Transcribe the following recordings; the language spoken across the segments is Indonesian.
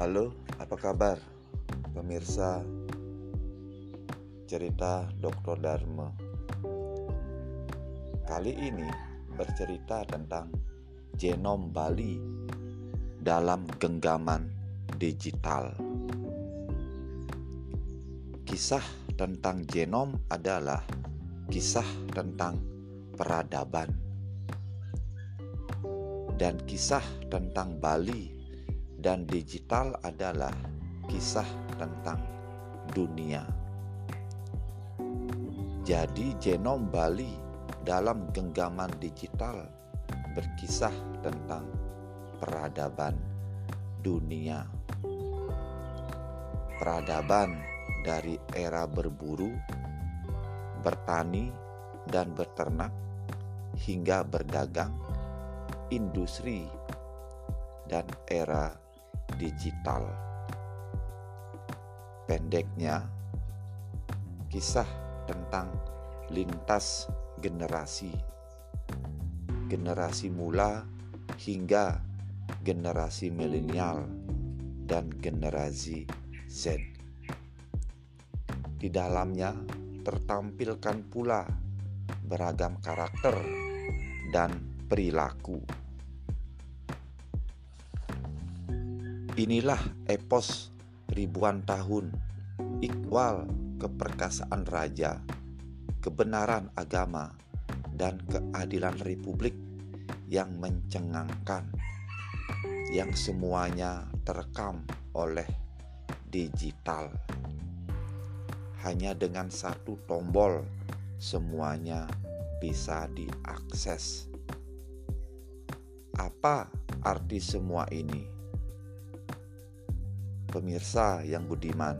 Halo, apa kabar? Pemirsa cerita Dr. Dharma. Kali ini bercerita tentang genom Bali dalam genggaman digital. Kisah tentang genom adalah kisah tentang peradaban. Dan kisah tentang Bali dan digital adalah kisah tentang dunia. Jadi genom Bali dalam genggaman digital berkisah tentang peradaban dunia. Peradaban dari era berburu, bertani, dan berternak hingga berdagang, industri, dan era digital. Pendeknya, kisah tentang lintas generasi, generasi mula hingga generasi milenial dan generasi Z. Di dalamnya tertampilkan pula beragam karakter dan perilaku. Inilah epos ribuan tahun ikwal keperkasaan raja, kebenaran agama, dan keadilan republik yang mencengangkan, yang semuanya terekam oleh digital hanya dengan satu tombol semuanya bisa diakses. Apa arti semua ini? Pemirsa yang budiman,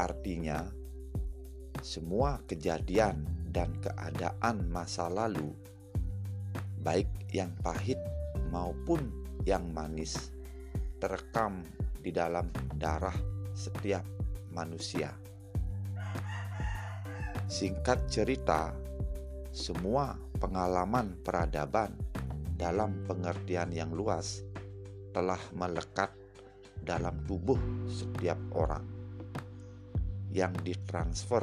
artinya semua kejadian dan keadaan masa lalu, baik yang pahit maupun yang manis, terekam di dalam darah setiap manusia. Singkat cerita, semua pengalaman peradaban dalam pengertian yang luas telah melekat dalam tubuh setiap orang yang ditransfer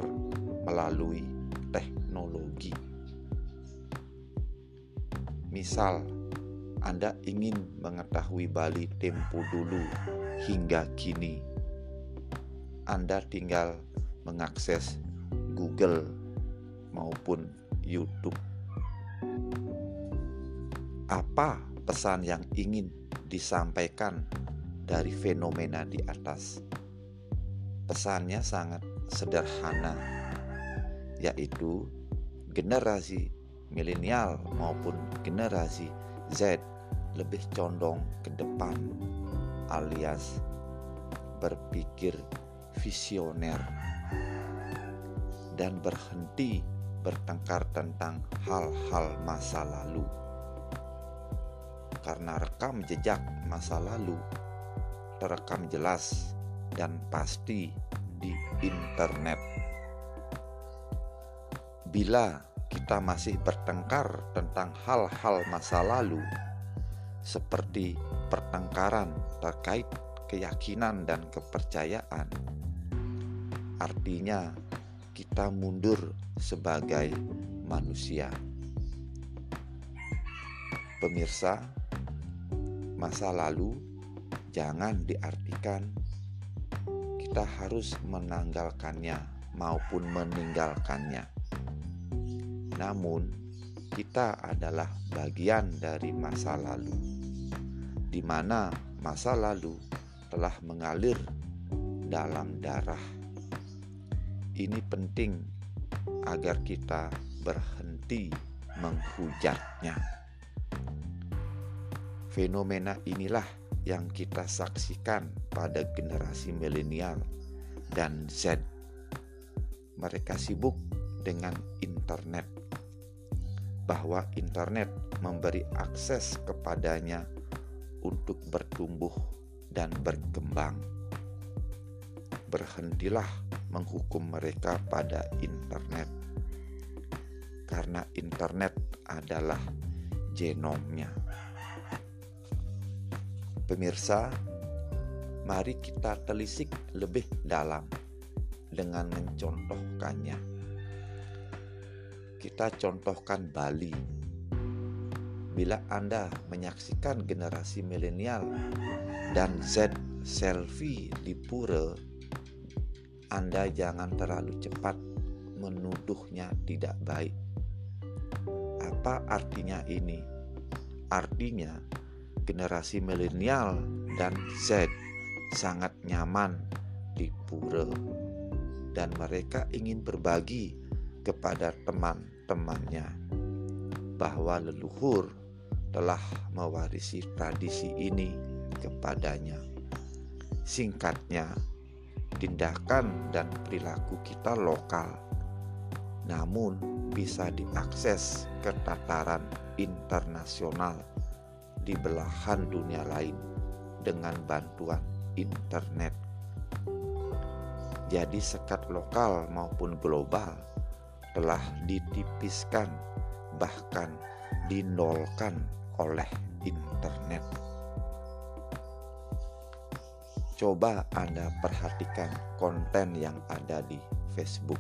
melalui teknologi. Misal, Anda ingin mengetahui Bali tempo dulu hingga kini anda tinggal mengakses Google maupun YouTube. Apa pesan yang ingin disampaikan dari fenomena di atas? Pesannya sangat sederhana, yaitu generasi milenial maupun generasi Z lebih condong ke depan alias berpikir visioner dan berhenti bertengkar tentang hal-hal masa lalu. Karena rekam jejak masa lalu terekam jelas dan pasti di internet. Bila kita masih bertengkar tentang hal-hal masa lalu, seperti pertengkaran terkait keyakinan dan kepercayaan, artinya kita mundur sebagai manusia. Pemirsa, masa lalu jangan diartikan kita harus menanggalkannya maupun meninggalkannya. Namun, kita adalah bagian dari masa lalu, di mana masa lalu telah mengalir dalam darah ini penting agar kita berhenti menghujatnya. Fenomena inilah yang kita saksikan pada generasi milenial dan Z. Mereka sibuk dengan internet, bahwa internet memberi akses kepadanya untuk bertumbuh dan berkembang. Berhentilah menghukum mereka pada internet, karena internet adalah genomnya. Pemirsa, mari kita telisik lebih dalam dengan mencontohkannya. Kita contohkan Bali. Bila Anda menyaksikan generasi milenial dan Z selfie di pura, Anda jangan terlalu cepat menuduhnya tidak baik. Apa artinya ini? Artinya, generasi milenial dan Z sangat nyaman di pura dan mereka ingin berbagi kepada teman-temannya bahwa leluhur telah mewarisi tradisi ini kepadanya. Singkatnya, tindakan dan perilaku kita lokal, namun bisa diakses ke tataran internasional di belahan dunia lain dengan bantuan internet. Jadi sekat lokal maupun global telah ditipiskan bahkan dinolkan oleh internet. Coba Anda perhatikan konten yang ada di Facebook.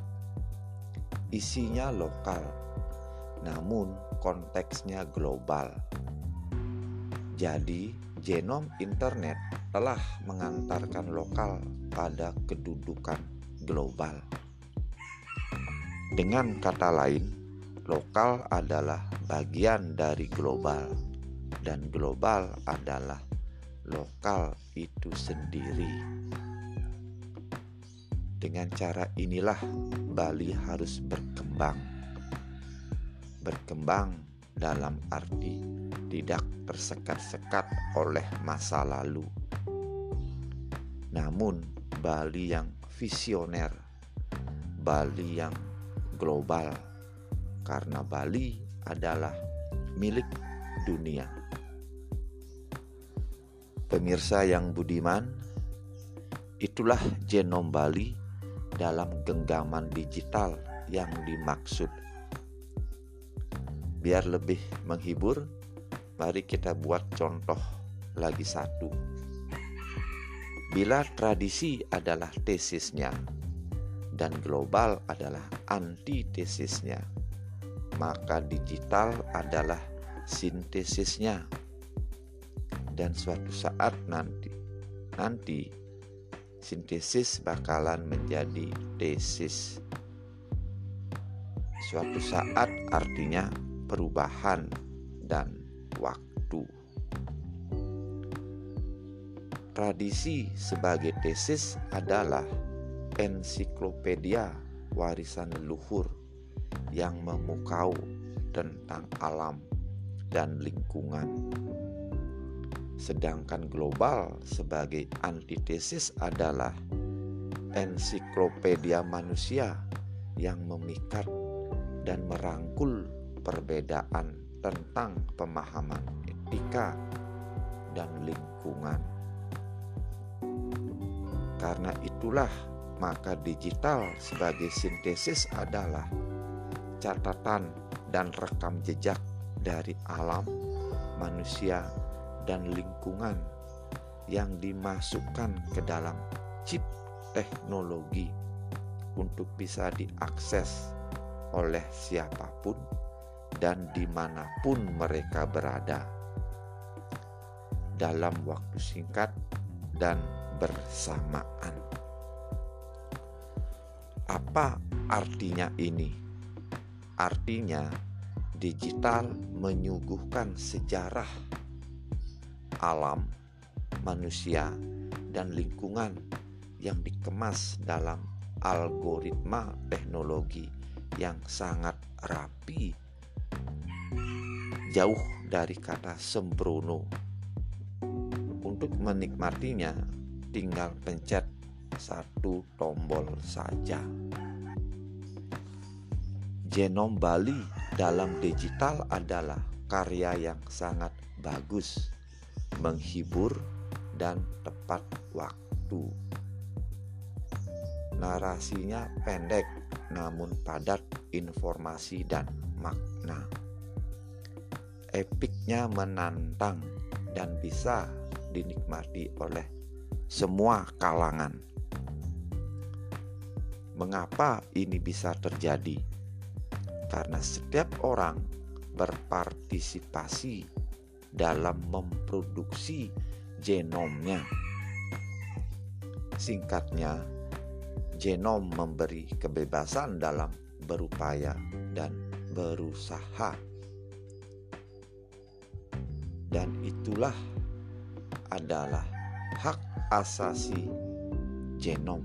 Isinya lokal, namun konteksnya global. Jadi, genom internet telah mengantarkan lokal pada kedudukan global. Dengan kata lain, lokal adalah bagian dari global, dan global adalah lokal itu sendiri. Dengan cara inilah Bali harus berkembang. Berkembang dalam arti tidak tersekat-sekat oleh masa lalu namun Bali yang visioner, Bali yang global, karena Bali adalah milik dunia. Pemirsa yang budiman, itulah genom Bali dalam genggaman digital yang dimaksud. Biar lebih menghibur, mari kita buat contoh lagi satu Bila tradisi adalah tesisnya dan global adalah antitesisnya, maka digital adalah sintesisnya. Dan suatu saat nanti nanti sintesis bakalan menjadi tesis. Suatu saat artinya perubahan dan waktu. Tradisi sebagai tesis adalah ensiklopedia warisan leluhur yang memukau tentang alam dan lingkungan. Sedangkan global sebagai antitesis adalah ensiklopedia manusia yang memikat dan merangkul perbedaan tentang pemahaman etika dan lingkungan. Karena itulah, maka digital sebagai sintesis adalah catatan dan rekam jejak dari alam, manusia, dan lingkungan yang dimasukkan ke dalam chip teknologi untuk bisa diakses oleh siapa pun dan di mana pun mereka berada dalam waktu singkat dan bersamaan. Apa artinya ini? Artinya, digital menyuguhkan sejarah alam, manusia, dan lingkungan yang dikemas dalam algoritma teknologi yang sangat rapi, jauh dari kata sembrono. Untuk menikmatinya, tinggal pencet satu tombol saja. Genom Bali dalam digital adalah karya yang sangat bagus, menghibur, dan tepat waktu. Narasinya pendek namun padat informasi dan makna. Epiknya menantang dan bisa dinikmati oleh semua kalangan. Mengapa ini bisa terjadi? Karena setiap orang berpartisipasi dalam memproduksi genomnya. Singkatnya, genom memberi kebebasan dalam berupaya dan berusaha. Dan itulah adalah hak asasi genom.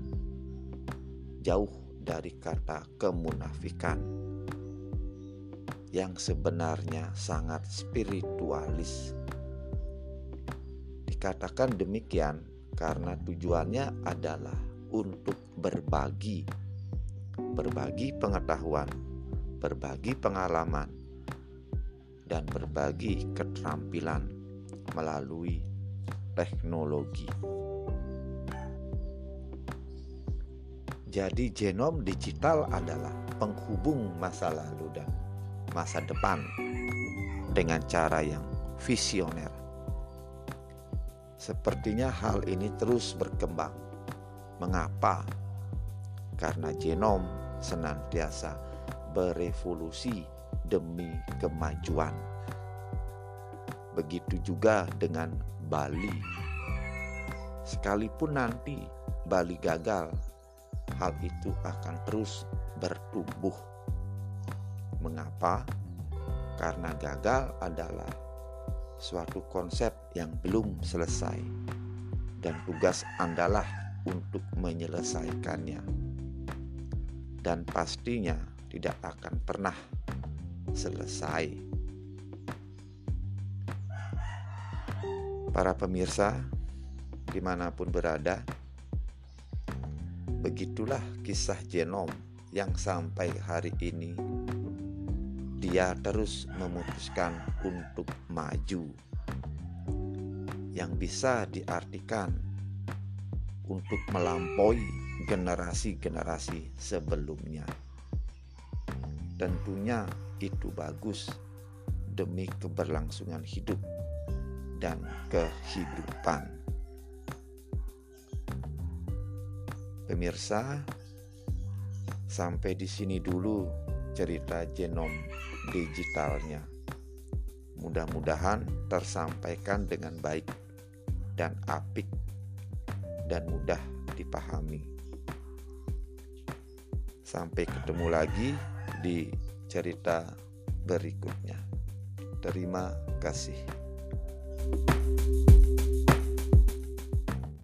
Jauh dari kata kemunafikan yang sebenarnya sangat spiritualis. Dikatakan demikian karena tujuannya adalah untuk berbagi, berbagi pengetahuan, berbagi pengalaman, dan berbagi keterampilan melalui teknologi. Jadi, genom digital adalah penghubung masa lalu dan masa depan dengan cara yang visioner. Sepertinya hal ini terus berkembang. Mengapa? Karena genom senantiasa berevolusi demi kemajuan. Begitu juga dengan Bali. Sekalipun nanti Bali gagal, hal itu akan terus bertumbuh Mengapa? Karena gagal adalah suatu konsep yang belum selesai, dan tugas Andalah untuk menyelesaikannya, dan pastinya tidak akan pernah selesai. Para pemirsa, di mana pun berada, begitulah kisah genom yang sampai hari ini dia terus memutuskan untuk maju, yang bisa diartikan untuk melampaui generasi-generasi sebelumnya. Tentunya itu bagus demi keberlangsungan hidup dan kehidupan. Pemirsa, sampai di sini dulu cerita genom digitalnya. Mudah-mudahan tersampaikan dengan baik dan apik dan mudah dipahami. Sampai ketemu lagi di cerita berikutnya. Terima kasih.